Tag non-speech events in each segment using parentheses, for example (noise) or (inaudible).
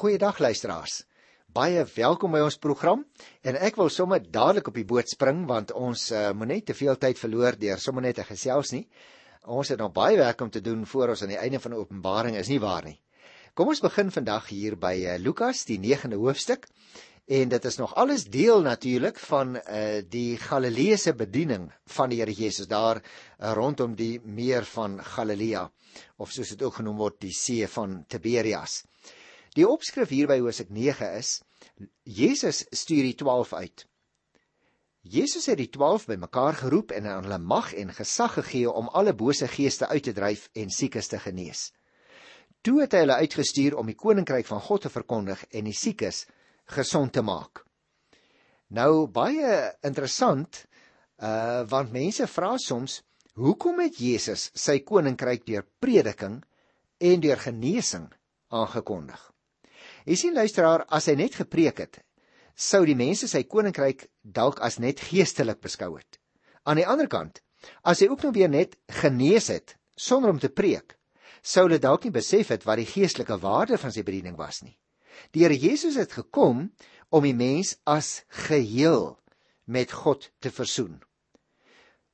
Goeiedag luisteraars. Baie welkom by ons program en ek wil sommer dadelik op die boot spring want ons uh, moet net te veel tyd verloor deur sommer net te gesels nie. Ons het nog baie werk om te doen voor ons aan die einde van die Openbaring is nie waar nie. Kom ons begin vandag hier by uh, Lukas die 9de hoofstuk en dit is nog alles deel natuurlik van uh, die Galileese bediening van die Here Jesus daar uh, rondom die meer van Galilea of soos dit ook genoem word die see van Tiberias. Die opskrif hier by Hosea 9 is Jesus stuur die 12 uit. Jesus het die 12 bymekaar geroep en aan hulle mag en gesag gegee om alle bose geeste uit te dryf en siekes te genees. Toe het hy hulle uitgestuur om die koninkryk van God te verkondig en die siekes gesond te maak. Nou baie interessant uh want mense vra soms hoekom het Jesus sy koninkryk deur prediking en deur genesing aangekondig? Jy sien luisteraar, as hy net gepreek het, sou die mense sy koninkryk dalk as net geestelik beskou het. Aan die ander kant, as hy ook nog weer net genees het sonder om te preek, sou hulle dalk nie besef het wat die geestelike waarde van sy bediening was nie. Die Here Jesus het gekom om die mens as geheel met God te versoen.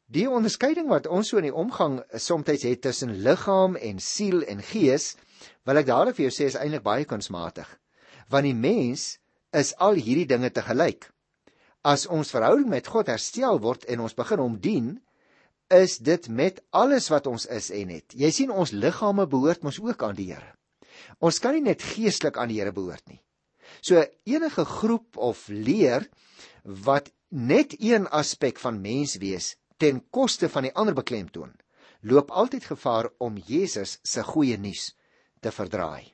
Die onderskeiding wat ons so in die omgang soms het tussen liggaam en siel en gees, wil ek dadelik vir jou sê is eintlik baie kunsmatig. Want die mens is al hierdie dinge te gelyk. As ons verhouding met God herstel word en ons begin hom dien, is dit met alles wat ons is en het. Jy sien ons liggame behoort mos ook aan die Here. Ons kan nie net geestelik aan die Here behoort nie. So enige groep of leer wat net een aspek van mens wees ten koste van die ander beklemtoon, loop altyd gevaar om Jesus se goeie nuus te verdraai.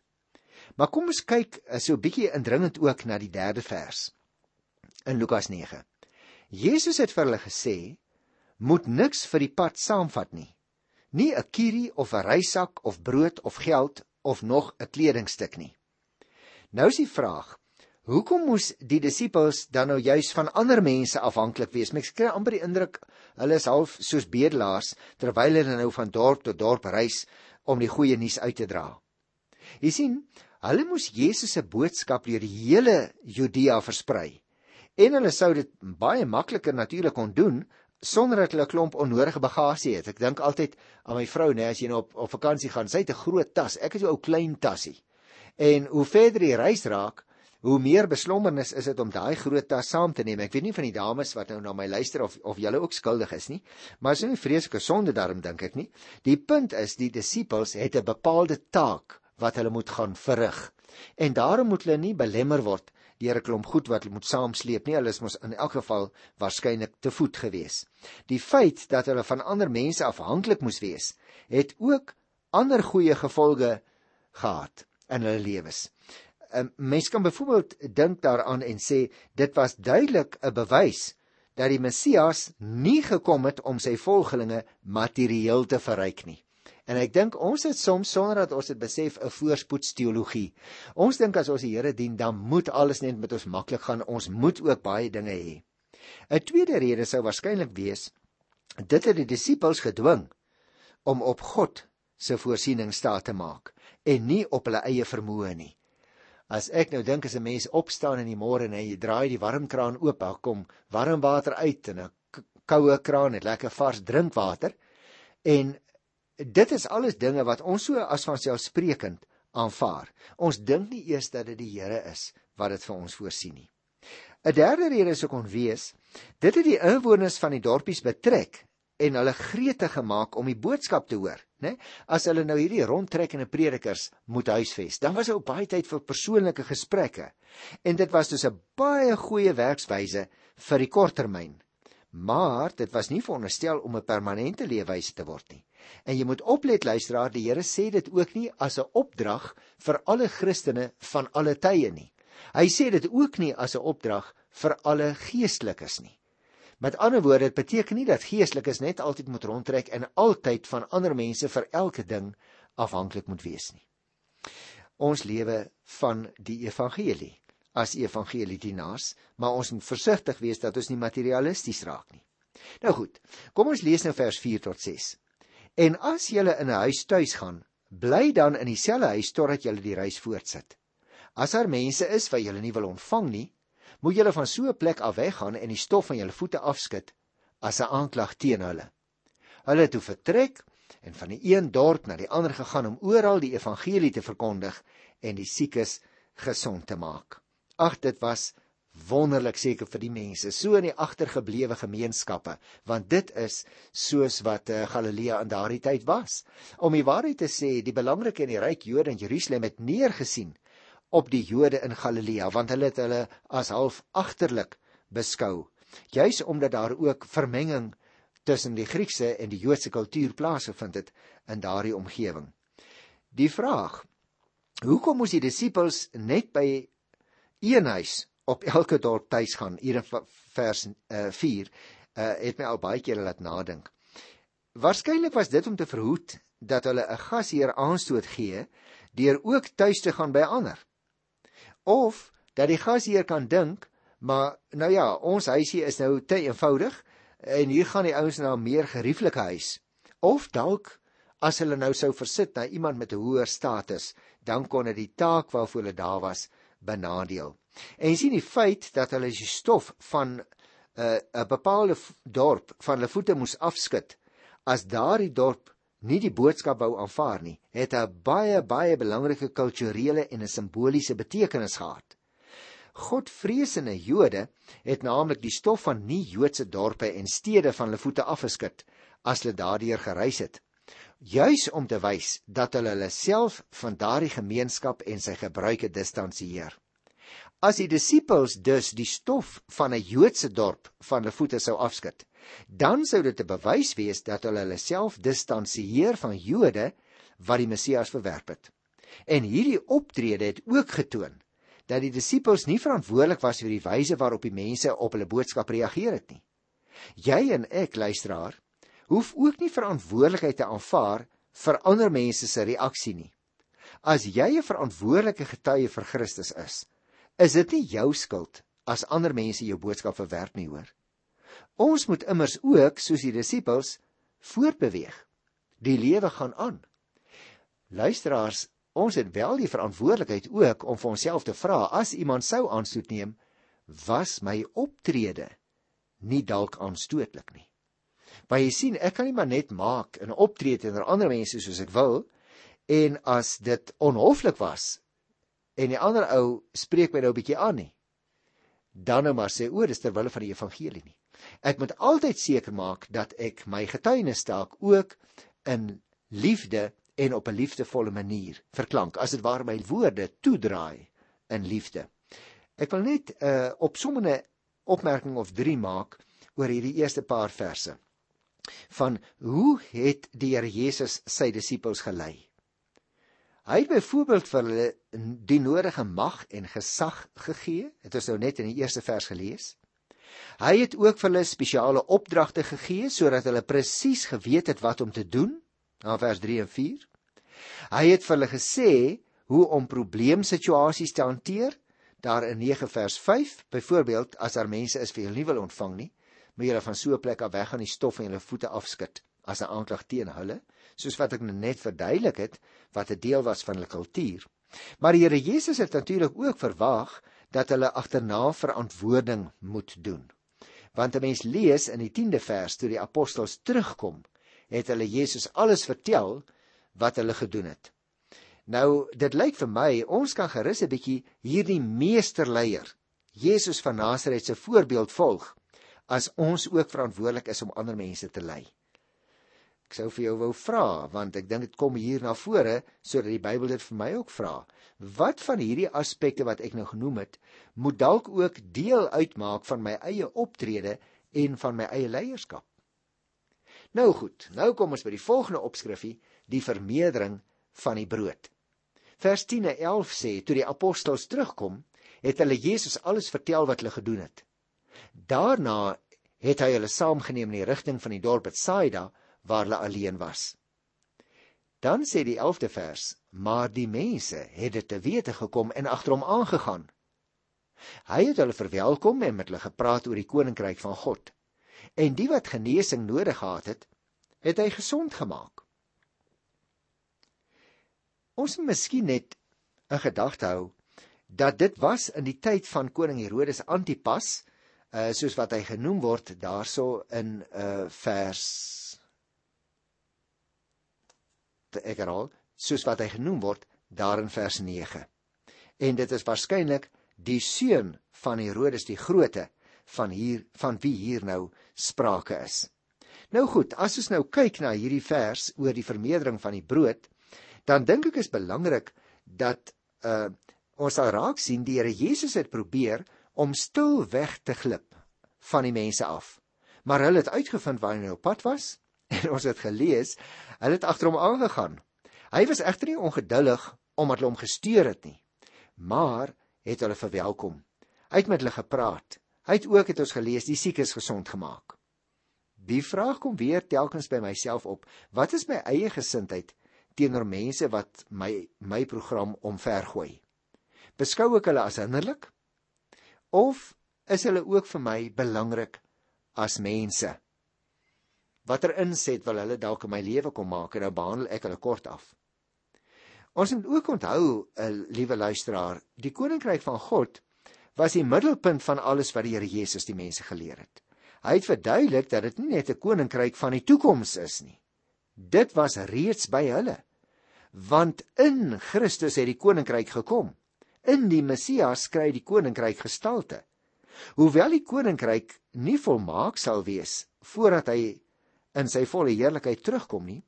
Maar kom ons kyk eh, so 'n bietjie indringend ook na die derde vers in Lukas 9. Jesus het vir hulle gesê: "Moet niks vir die pad saamvat nie. Nie 'n kierie of 'n reisak of brood of geld of nog 'n kledingstuk nie." Nou is die vraag: Hoekom moes die disippels dan nou juis van ander mense afhanklik wees? Ek kry amper die indruk hulle is half soos bedelaars terwyl hulle nou van dorp tot dorp reis om die goeie nuus uit te dra. Jy sien, hulle moes Jesus se boodskap deur die hele Judea versprei. En hulle sou dit baie makliker natuurlik kon doen sonder dat hulle 'n klomp onnodige bagasie het. Ek dink altyd aan my vrou, nee, as jy nou op op vakansie gaan, sy het 'n groot tas. Ek het so 'n ou klein tassie. En hoe verder die reis raak, hoe meer beslommernis is dit om daai groot tas saam te neem. Ek weet nie van die dames wat nou na my luister of of julle ook skuldig is nie, maar is nie vreeslike sonde daarom dink ek nie. Die punt is die disippels het 'n bepaalde taak wat hulle moet gaan verrig. En daarom moet hulle nie belemmer word deur 'n klomp goed wat hulle moet saamsleep nie. Hulle is mos in elk geval waarskynlik te voet gewees. Die feit dat hulle van ander mense afhanklik moes wees, het ook ander goeie gevolge gehad in hulle lewens. 'n mens kan byvoorbeeld dink daaraan en sê dit was duidelik 'n bewys dat die Messias nie gekom het om sy volgelinge materieel te verryk nie. En ek dink ons het soms sonder dat ons dit besef 'n voorspoedsteologie. Ons dink as ons die Here dien, dan moet alles net met ons maklik gaan. Ons moet ook baie dinge hê. 'n Tweede rede sou waarskynlik wees dit het die disippels gedwing om op God se voorsiening staat te maak en nie op hulle eie vermoë nie. As ek nou dink as 'n mens opstaan in die môre en hy draai die warmkraan oop, dan kom warm water uit en 'n koue kraan het lekker vars drinkwater. En dit is alles dinge wat ons so as vanselfsprekend aanvaar. Ons dink nie eers dat dit die Here is wat dit vir ons voorsien nie. 'n Derde rede sou kon wees, dit het die inwoners van die dorpies betrek en hulle gretig gemaak om die boodskap te hoor, né? As hulle nou hierdie rondtrekkende predikers moet huisves, dan was daar ook baie tyd vir persoonlike gesprekke. En dit was dus 'n baie goeie werkswyse vir die korttermyn. Maar dit was nie veronderstel om 'n permanente leefwyse te word nie. En jy moet oplet luisteraar, die Here sê dit ook nie as 'n opdrag vir alle Christene van alle tye nie. Hy sê dit ook nie as 'n opdrag vir alle geestelikes nie. Met ander woorde, dit beteken nie dat geestelikes net altyd moet rondtrek en altyd van ander mense vir elke ding afhanklik moet wees nie. Ons lewe van die evangelie as evangeliedienaars, maar ons moet versigtig wees dat ons nie materialisties raak nie. Nou goed, kom ons lees nou vers 4 tot 6. En as jy in 'n huis tuis gaan, bly dan in dieselfde huis totdat jy die reis voortsit. As daar mense is wat julle nie wil ontvang nie, moet julle van so 'n plek af weggaan en die stof van julle voete afskud as 'n aanklag teen hulle. Hulle het toe vertrek en van die een dorp na die ander gegaan om oral die evangelie te verkondig en die siekes gesond te maak. Ag dit was wonderlik seker vir die mense so in die agtergeblewe gemeenskappe want dit is soos wat uh, Galilea in daardie tyd was. Om die waarheid te sê die belangrike in die ryk Jode in Jerusalem het neergesien op die Jode in Galilea want hulle het hulle as half agterlik beskou. Juis omdat daar ook vermenging tussen die Griekse en die Joodse kultuur plaasgevind het in daardie omgewing. Die vraag hoekom moes die disippels net by een huis op elke dorp tuis gaan hier in vers uh, 4 uh, het my al baie kere laat nadink. Waarskynlik was dit om te verhoed dat hulle 'n gasheer aanstoot gee deur ook tuis te gaan by ander. Of dat die gasheer kan dink, maar nou ja, ons huisie is nou te eenvoudig en hier gaan die ouens na 'n meer gerieflike huis. Of dalk as hulle nou sou versit na iemand met 'n hoër status, dan kon dit die taak waarvoor hulle daar was benadeel. En sien die feit dat hulle die stof van 'n uh, 'n bepaalde dorp van hulle voete moes afskud as daardie dorp nie die boodskap wou aanvaar nie, het 'n baie baie belangrike kulturele en 'n simboliese betekenis gehad. Godvreesende Jode het naamlik die stof van nie-Joodse dorpe en stede van hulle voete afgeskit as hulle daardeur gereis het, juis om te wys dat hulle hulle self van daardie gemeenskap en sy gebruike distansieer. As die disippels dus die stof van 'n Joodse dorp van hulle voete sou afskud, dan sou dit 'n bewys wees dat hulle hulle self distansieer van Jode wat die Messias verwerp het. En hierdie optrede het ook getoon dat die disippels nie verantwoordelik was vir die wyse waarop die mense op hulle boodskap reageer het nie. Jy en ek, luisteraar, hoef ook nie verantwoordelikheid te aanvaar vir ander mense se reaksie nie. As jy 'n verantwoordelike getuie vir Christus is, is dit nie jou skuld as ander mense jou boodskap verwerp nie, hoor. Ons moet immers ook, soos die disippels, voortbeweeg. Die lewe gaan aan. Luisteraars, ons het wel die verantwoordelikheid ook om vir onsself te vra as iemand sou aanstoot neem, was my optrede nie dalk aanstootlik nie. Want jy sien, ek kan nie maar net maak en optree teenoor ander mense soos ek wil en as dit onhoflik was, en die ander ou spreek my nou 'n bietjie aan nie. Dan nou maar sê o, dis ter wille van die evangelie nie. Ek moet altyd seker maak dat ek my getuienis dalk ook in liefde en op 'n liefdevolle manier verklank, as dit ware my woorde toedraai in liefde. Ek wil net 'n uh, opsommende opmerking of 3 maak oor hierdie eerste paar verse van hoe het die Here Jesus sy disippels gelei? Hy het byvoorbeeld vir hulle die nodige mag en gesag gegee. Dit is nou net in die eerste vers gelees. Hy het ook vir hulle spesiale opdragte gegee sodat hulle presies geweet het wat om te doen. Na vers 3 en 4. Hy het vir hulle gesê hoe om probleemsituasies te hanteer. Daar in 9 vers 5, byvoorbeeld as daar mense is wie hulle nie wil ontvang nie, moet julle van so 'n plek af weg gaan die stof van julle voete afskud as 'n aanklag teen hulle soos wat ek nou net verduidelik het wat 'n deel was van hulle kultuur. Maar die Here Jesus het natuurlik ook verwag dat hulle agterna verantwoording moet doen. Want 'n mens lees in die 10de vers toe die apostels terugkom, het hulle Jesus alles vertel wat hulle gedoen het. Nou, dit lyk vir my ons kan gerus 'n bietjie hierdie meesterleier, Jesus van Nasaret se voorbeeld volg as ons ook verantwoordelik is om ander mense te lei. Ek sou vir jou wou vra want ek dink dit kom hier na vore sodat die Bybel dit vir my ook vra. Wat van hierdie aspekte wat ek nou genoem het, moet dalk ook deel uitmaak van my eie optrede en van my eie leierskap. Nou goed, nou kom ons by die volgende opskrifie, die vermeerdering van die brood. Vers 10 en 11 sê toe die apostels terugkom, het hulle Jesus alles vertel wat hulle gedoen het. Daarna het hy hulle saamgeneem in die rigting van die dorp Betsaida waar hulle alleen was. Dan sê die 11de vers: Maar die mense het dit te wete gekom en agter hom aangegaan. Hy het hulle verwelkom en met hulle gepraat oor die koninkryk van God. En die wat genesing nodig gehad het, het hy gesond gemaak. Ons moet miskien net 'n gedagte hou dat dit was in die tyd van koning Herodes Antipas, uh soos wat hy genoem word daarso in uh vers ek herhaal, soos wat hy genoem word daar in vers 9. En dit is waarskynlik die seun van Herodes die Grote van hier van wie hier nou sprake is. Nou goed, as ons nou kyk na hierdie vers oor die vermeerdering van die brood, dan dink ek is belangrik dat uh ons sal raak sien die Here Jesus het probeer om stil weg te glip van die mense af. Maar hulle het uitgevind waar hy nou op pad was (laughs) en ons het gelees, hulle het agter hom aangegaan. Hy was egter nie ongeduldig omdat hulle hom gesteer het nie, maar het hulle verwelkom. Hy het met hulle gepraat. Hy het ook het ons gelees die siekes gesond gemaak. Die vraag kom weer telkens by myself op. Wat is my eie gesindheid teenoor mense wat my my program omvergooi? Beskou ek hulle as hinderlik of is hulle ook vir my belangrik as mense? Watter inset wil hulle dalk in my lewe kom maak en nou behandel ek hulle kort af? Ons moet ook onthou, 'n eh, liewe luisteraar, die koninkryk van God was die middelpunt van alles wat die Here Jesus die mense geleer het. Hy het verduidelik dat dit nie net 'n koninkryk van die toekoms is nie. Dit was reeds by hulle. Want in Christus het die koninkryk gekom. In die Messias kry die koninkryk gestalte. Hoewel die koninkryk nie volmaak sal wees voordat hy in sy volle heerlikheid terugkom nie,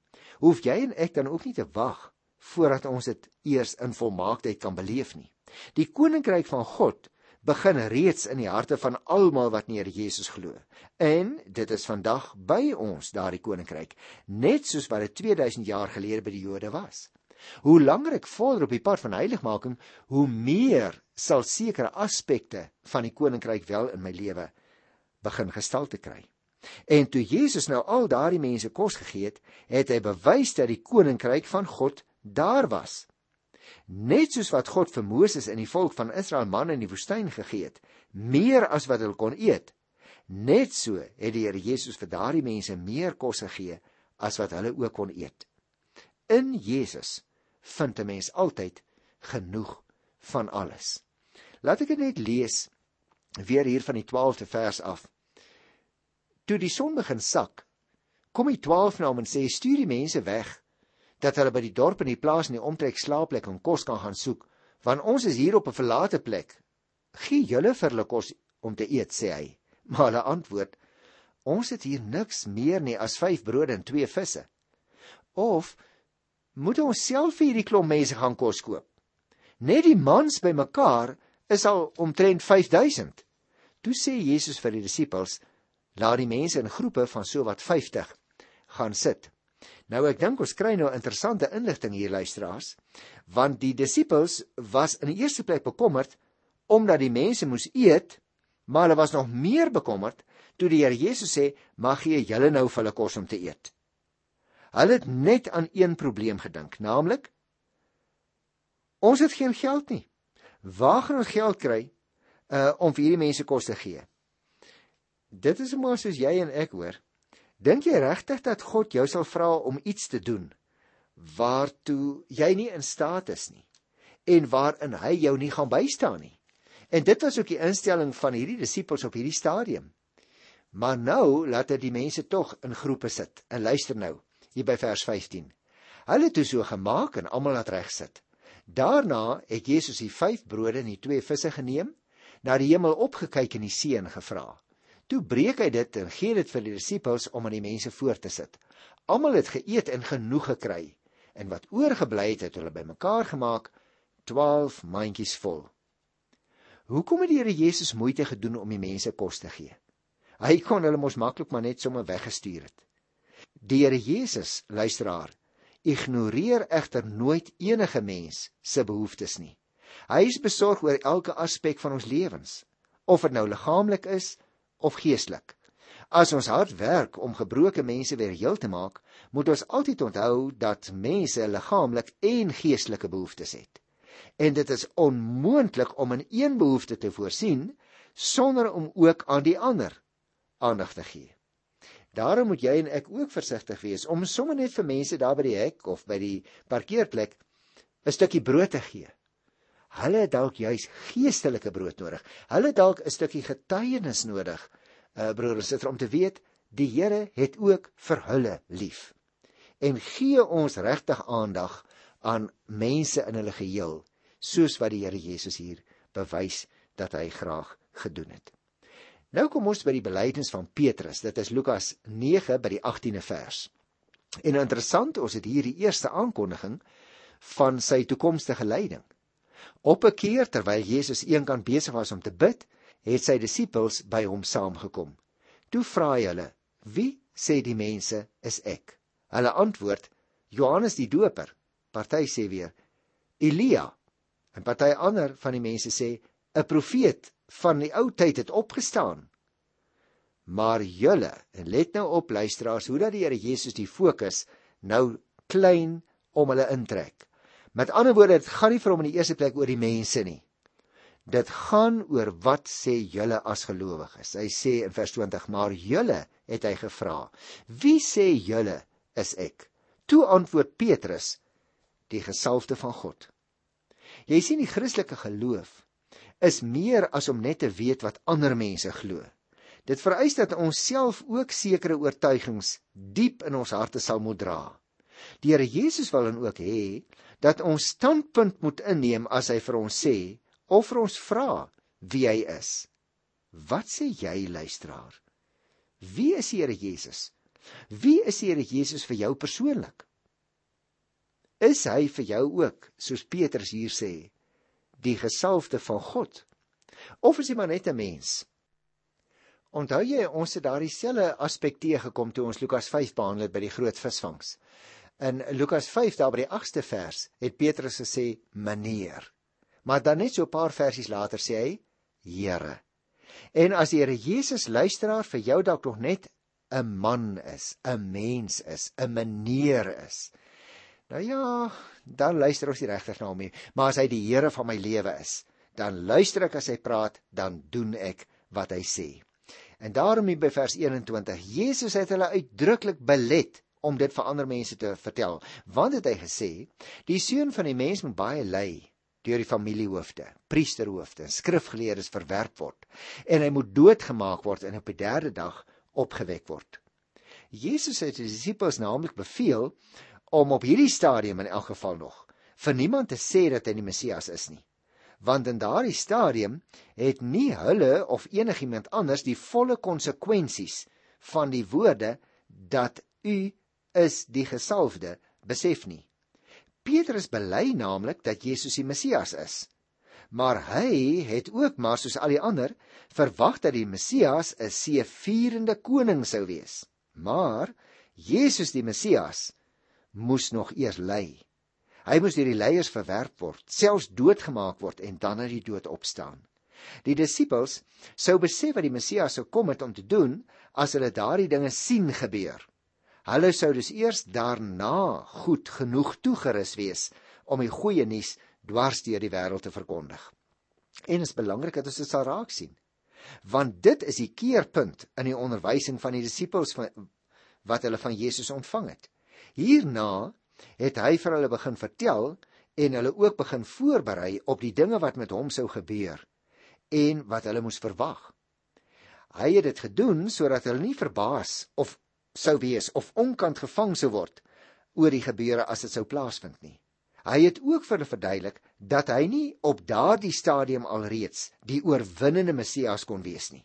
hoef jy en ek dan ook nie te wag voordat ons dit eers in volmaaktheid kan beleef nie. Die koninkryk van God begin reeds in die harte van almal wat in Here Jesus glo. En dit is vandag by ons daardie koninkryk, net soos wat dit 2000 jaar gelede by die Jode was. Hoe langer ek vorder op die pad van heiligmaking, hoe meer sal sekere aspekte van die koninkryk wel in my lewe begin gestalte kry. En toe Jesus nou al daardie mense kos gegee het, het hy bewys dat die koninkryk van God daar was. Net soos wat God vir Moses en die volk van Israel man in die woestyn gegee het, meer as wat hulle kon eet, net so het die Here Jesus vir daardie mense meer kos gegee as wat hulle ook kon eet. In Jesus vind 'n mens altyd genoeg van alles. Laat ek dit net lees weer hier van die 12de vers af. Toe die son begin sak, kom die 12 na hom en sê: "Stuur die mense weg dat hulle by die dorp en die plaas in die omtrek slaapplek en kos kan gaan soek, want ons is hier op 'n verlate plek. Gee julle vir hulle kos om te eet, sê hy. Maar hulle antwoord: Ons het hier niks meer nie as 5 brode en 2 visse. Of moet ons self vir hierdie klomp mense gaan kos koop? Net die mans bymekaar is al omtrent 5000. Toe sê Jesus vir die disippels: Laat die mense in groepe van so wat 50 gaan sit. Nou ek dink ons kry nou interessante inligting hier luisteraars, want die disippels was in die eerste plek bekommerd omdat die mense moes eet, maar hulle was nog meer bekommerd toe die Here Jesus sê, "Mag gee julle nou vir hulle kos om te eet." Hulle het net aan een probleem gedink, naamlik ons het geen geld nie. Waar gaan ons geld kry uh om vir hierdie mense kos te gee? Dit is maar soos jy en ek hoor. Dink jy regtig dat God jou sal vra om iets te doen waartoe jy nie in staat is nie en waarin hy jou nie gaan bystaan nie? En dit was ook die instelling van hierdie disippels op hierdie stadium. Maar nou laat hy die mense tog in groepe sit. En luister nou, hier by vers 15. Hulle het so gemaak en almal laat reg sit. Daarna het Jesus die 5 brode en die 2 visse geneem, na die hemel opgekyk en die see ingevra. Toe breek hy dit en gee dit vir die disippels om aan die mense voor te sit. Almal het geëet en genoeg gekry en wat oorgebly het, het hulle bymekaar gemaak 12 mandjies vol. Hoekom het die Here Jesus moeite gedoen om die mense kos te gee? Hy kon hulle mos maklik maar net sommer weggestuur het. Die Here Jesus, luisteraar, ignoreer egter nooit enige mens se behoeftes nie. Hy is besorg oor elke aspek van ons lewens, of dit nou liggaamlik is of geestelik. As ons hard werk om gebroke mense weer heel te maak, moet ons altyd onthou dat mense liggaamlik en geestelike behoeftes het. En dit is onmoontlik om in een behoefte te voorsien sonder om ook aan die ander aandag te gee. Daarom moet jy en ek ook versigtig wees om sommer net vir mense daar by die hek of by die parkeerplek 'n stukkie brood te gee. Hulle het dalk juis geestelike brood nodig. Hulle dalk 'n stukkie getuienis nodig. Uh broer en suster om te weet die Here het ook vir hulle lief. En gee ons regtig aandag aan mense in hulle geheel, soos wat die Here Jesus hier bewys dat hy graag gedoen het. Nou kom ons by die belydenis van Petrus. Dit is Lukas 9 by die 18de vers. En interessant, ons het hier die eerste aankondiging van sy toekomstige lyding. Op 'n keer terwyl Jesus eenkant besig was om te bid, het sy disippels by hom saamgekom. Toe vra hy hulle: "Wie sê die mense is ek?" Hulle antwoord: "Johannes die Doper." Party sê weer: "Elia." En party ander van die mense sê: "’n Profeet van die ou tyd het opgestaan." Maar julle, en let nou op luisteraars, hoe dat die Here Jesus die fokus nou klein om hulle intrek. Met ander woorde, dit gaan nie vir hom in die eerste plek oor die mense nie. Dit gaan oor wat sê julle as gelowiges. Hy sê in vers 20: "Maar julle," het hy gevra, "wie sê julle is ek?" Toe antwoord Petrus: "Die gesalfde van God." Jy sien die Christelike geloof is meer as om net te weet wat ander mense glo. Dit vereis dat ons self ook sekere oortuigings diep in ons harte sal moet dra. Die Here Jesus wil dan ook hê dat ons standpunt moet inneem as hy vir ons sê of vir ons vra wie hy is. Wat sê jy luisteraar? Wie is die Here Jesus? Wie is die Here Jesus vir jou persoonlik? Is hy vir jou ook, soos Petrus hier sê, die gesalfde van God? Of is hy maar net 'n mens? Onthou jy ons het daardie selfe aspek teëgekom toe ons Lukas 5 behandel het by die groot visvangs. In Lukas 5 daar by die 8ste vers het Petrus gesê meneer. Maar dan net so 'n paar versies later sê hy Here. En as die Here Jesus luisteraar vir jou dalk nog net 'n man is, 'n mens is, 'n meneer is. Nou ja, dan luister ons nie regtig na hom nie, maar as hy die Here van my lewe is, dan luister ek as hy praat, dan doen ek wat hy sê. En daarom hier by vers 21, Jesus het hulle uitdruklik belet om dit vir ander mense te vertel. Want het hy gesê, die seun van die mens moet baie ly deur die familiehoofde, priesterhoofde en skrifgeleerdes verwerp word en hy moet doodgemaak word en op die derde dag opgewek word. Jesus het die disippels naamlik beveel om op hierdie stadium in elk geval nog vir niemand te sê dat hy die Messias is nie. Want in daardie stadium het nie hulle of enigiemand anders die volle konsekwensies van die woorde dat u is die gesalfde besef nie. Petrus bely naamlik dat Jesus die Messias is. Maar hy het ook maar soos al die ander verwag dat die Messias 'n seëvierende koning sou wees. Maar Jesus die Messias moes nog eers ly. Hy moes deur die leiers verwerp word, selfs doodgemaak word en dan uit die dood opstaan. Die disippels sou besef wat die Messias sou kom het om te doen as hulle daardie dinge sien gebeur. Hulle sou dus eers daarna goed genoeg toegerus wees om die goeie nuus dwars deur die wêreld te verkondig. En dit is belangrik dat ons dit sal raak sien. Want dit is die keerpunt in die onderwysing van die disippels van wat hulle van Jesus ontvang het. Hierna het hy vir hulle begin vertel en hulle ook begin voorberei op die dinge wat met hom sou gebeur en wat hulle moes verwag. Hy het dit gedoen sodat hulle nie verbaas of sou wees of onkant gevang sou word oor die gebeure as dit sou plaasvind nie. Hy het ook vir hulle verduidelik dat hy nie op daardie stadium alreeds die oorwinnende Messias kon wees nie,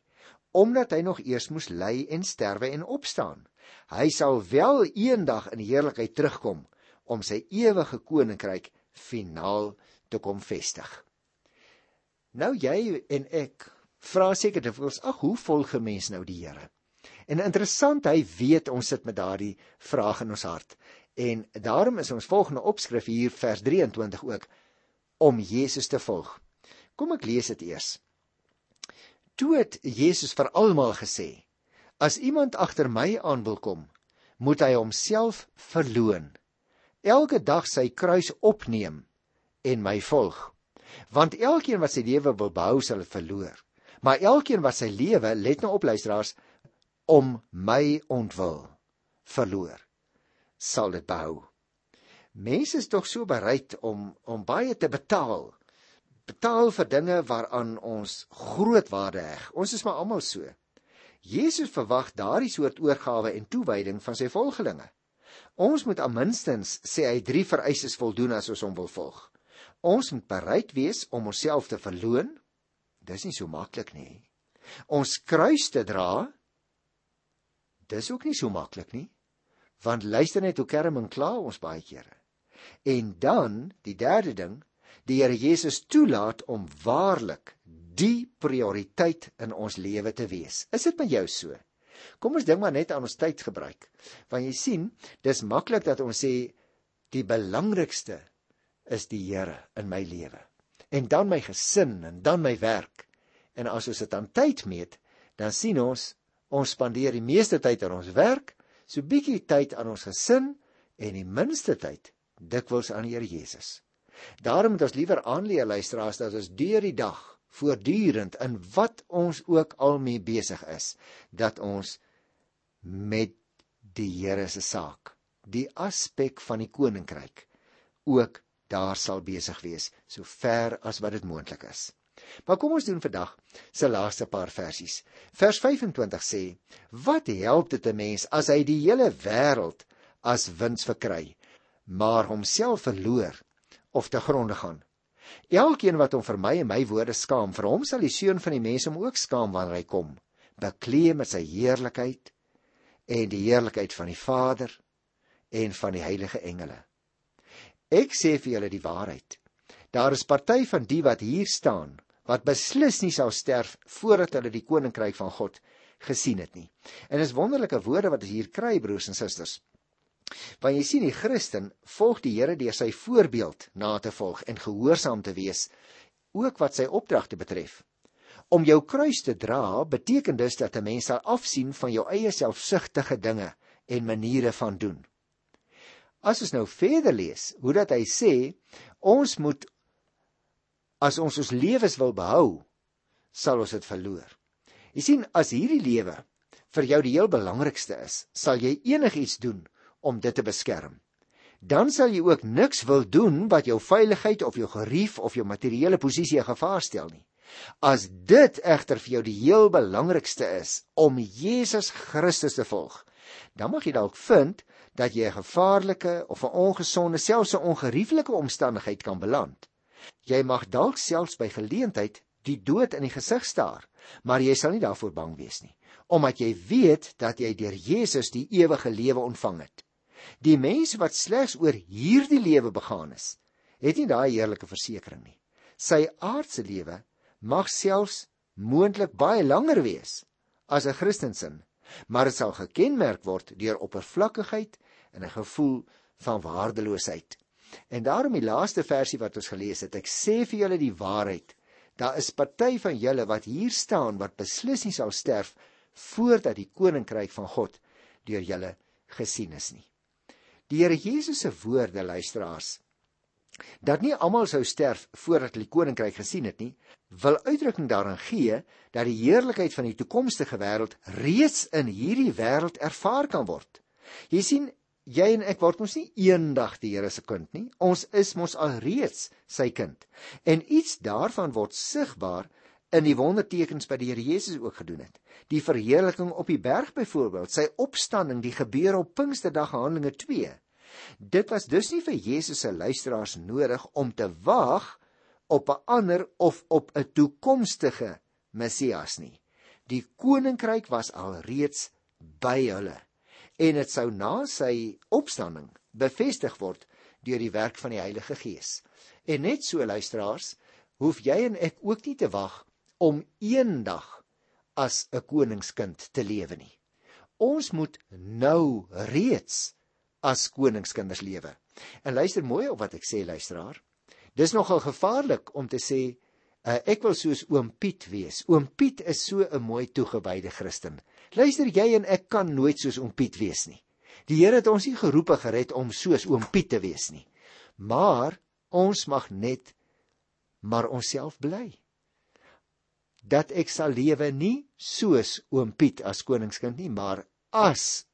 omdat hy nog eers moes ly en sterwe en opstaan. Hy sal wel eendag in heerlikheid terugkom om sy ewige koninkryk finaal te kom vestig. Nou jy en ek vra seker te voels, ag hoe volg 'n mens nou die Here? En interessant, hy weet ons sit met daardie vraag in ons hart. En daarom is ons volgende opskrif hier vers 23 ook om Jesus te volg. Kom ek lees dit eers. Toe het Jesus vir almal gesê: As iemand agter my aan wil kom, moet hy homself verloën. Elke dag sy kruis opneem en my volg. Want elkeen wat sy lewe wil behou, sal dit verloor. Maar elkeen wat sy lewe, let nou op luisteraars, om my ontwil verloor sal dit behou mense is tog so bereid om om baie te betaal betaal vir dinge waaraan ons groot waarde heg. Ons is maar almal so. Jesus verwag daardie soort oorgawe en toewyding van sy volgelinge. Ons moet aan minstens sê hy drie vereistes voldoen as ons hom wil volg. Ons moet bereid wees om onsself te verloon. Dis nie so maklik nie. Ons kruis te dra. Dis ook nie so maklik nie. Want luister net hoe kerm en kla ons baie kere. En dan, die derde ding, die Here Jesus toelaat om waarlik die prioriteit in ons lewe te wees. Is dit met jou so? Kom ons dink maar net aan ons tyd gebruik. Want jy sien, dis maklik dat ons sê die belangrikste is die Here in my lewe. En dan my gesin en dan my werk. En as ons dit aan tyd meet, dan sien ons ons spandeer die meeste tyd aan ons werk, so bietjie tyd aan ons gesin en die minste tyd dikwels aan die Here Jesus. Daarom moet ons liewer aanleer luisteraars dat ons deur die dag voortdurend in wat ons ook al mee besig is, dat ons met die Here se saak, die aspek van die koninkryk ook daar sal besig wees, so ver as wat dit moontlik is. Maar kom ons doen vandag se laaste paar versies. Vers 25 sê: Wat help dit 'n mens as hy die hele wêreld as wins verkry, maar homself verloor of te gronde gaan. Elkeen wat hom vir my en my woorde skaam, vir hom sal die seun van die mens hom ook skaam wanneer hy kom, bekleed met sy heerlikheid en die heerlikheid van die Vader en van die heilige engele. Ek sê vir julle die waarheid. Daar is party van die wat hier staan wat beslis nie sal sterf voordat hulle die koninkryk van God gesien het nie. En dis wonderlike woorde wat ons hier kry broers en susters. Want jy sien die Christen volg die Here deur sy voorbeeld na te volg en gehoorsaam te wees ook wat sy opdragte betref. Om jou kruis te dra beteken dus dat 'n mens sal afsien van jou eie selfsugtige dinge en maniere van doen. As ons nou verder lees, hoe dat hy sê ons moet as ons ons lewens wil behou, sal ons dit verloor. Jy sien as hierdie lewe vir jou die heel belangrikste is, sal jy enigiets doen om dit te beskerm. Dan sal jy ook niks wil doen wat jou veiligheid of jou gerief of jou materiële posisie gevaar stel nie. As dit egter vir jou die heel belangrikste is om Jesus Christus te volg, dan mag jy dalk vind dat jy 'n gevaarlike of 'n ongesonde, selfs 'n ongerieflike omstandigheid kan beland. Jy mag dalk selfs by geleentheid die dood in die gesig staar, maar jy sal nie daarvoor bang wees nie, omdat jy weet dat jy deur Jesus die ewige lewe ontvang het. Die mense wat slegs oor hierdie lewe begaan is, het nie daai heerlike versekering nie. Sy aardse lewe mag selfs moontlik baie langer wees as 'n Christensin, maar dit sal gekenmerk word deur oppervlakkigheid en 'n gevoel van waardeloosheid. En daarom die laaste versie wat ons gelees het, ek sê vir julle die waarheid, daar is party van julle wat hier staan wat beslis nie sal sterf voordat die koninkryk van God deur julle gesien is nie. Die Here Jesus se woorde luisteraars dat nie almal sou sterf voordat hulle die koninkryk gesien het nie, wil uitdrukking daarin gee dat die heerlikheid van die toekomstige wêreld reeds in hierdie wêreld ervaar kan word. Jy sien, jy en ek word mos nie eendag die Here se kind nie. Ons is mos alreeds sy kind. En iets daarvan word sigbaar in die wondertekens wat die Here Jesus ook gedoen het. Die verheerliking op die berg byvoorbeeld, sy opstanding, die gebeure op Pinksterdag Handelinge 2. Dit was dus nie vir Jesus se luisteraars nodig om te wag op 'n ander of op 'n toekomstige Messias nie. Die koninkryk was alreeds by hulle en dit sou na sy opstanding bevestig word deur die werk van die Heilige Gees. En net so luisteraars, hoef jy en ek ook nie te wag om eendag as 'n koningskind te lewe nie. Ons moet nou reeds as koningskinders lewe. En luister mooi op wat ek sê luisteraar. Dis nogal gevaarlik om te sê uh, ek wil soos oom Piet wees. Oom Piet is so 'n mooi toegewyde Christen. Luister jy en ek kan nooit soos oom Piet wees nie. Die Here het ons nie geroep en gered om soos oom Piet te wees nie. Maar ons mag net maar onsself bly dat ek sal lewe nie soos oom Piet as koningskind nie, maar as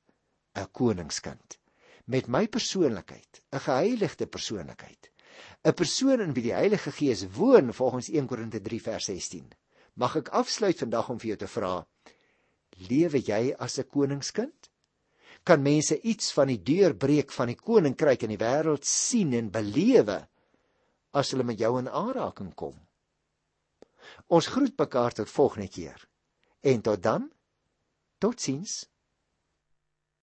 'n koningskind met my persoonlikheid, 'n geheiligde persoonlikheid 'n persoon in wie die Heilige Gees woon volgens 1 Korinte 3 vers 16. Mag ek afsluit vandag om vir jou te vra: Lewe jy as 'n koningskind? Kan mense iets van die deurbreek van die koninkryk in die wêreld sien en belewe as hulle met jou in aanraking kom? Ons groet mekaar tot volgende keer. En tot dan. Totsiens.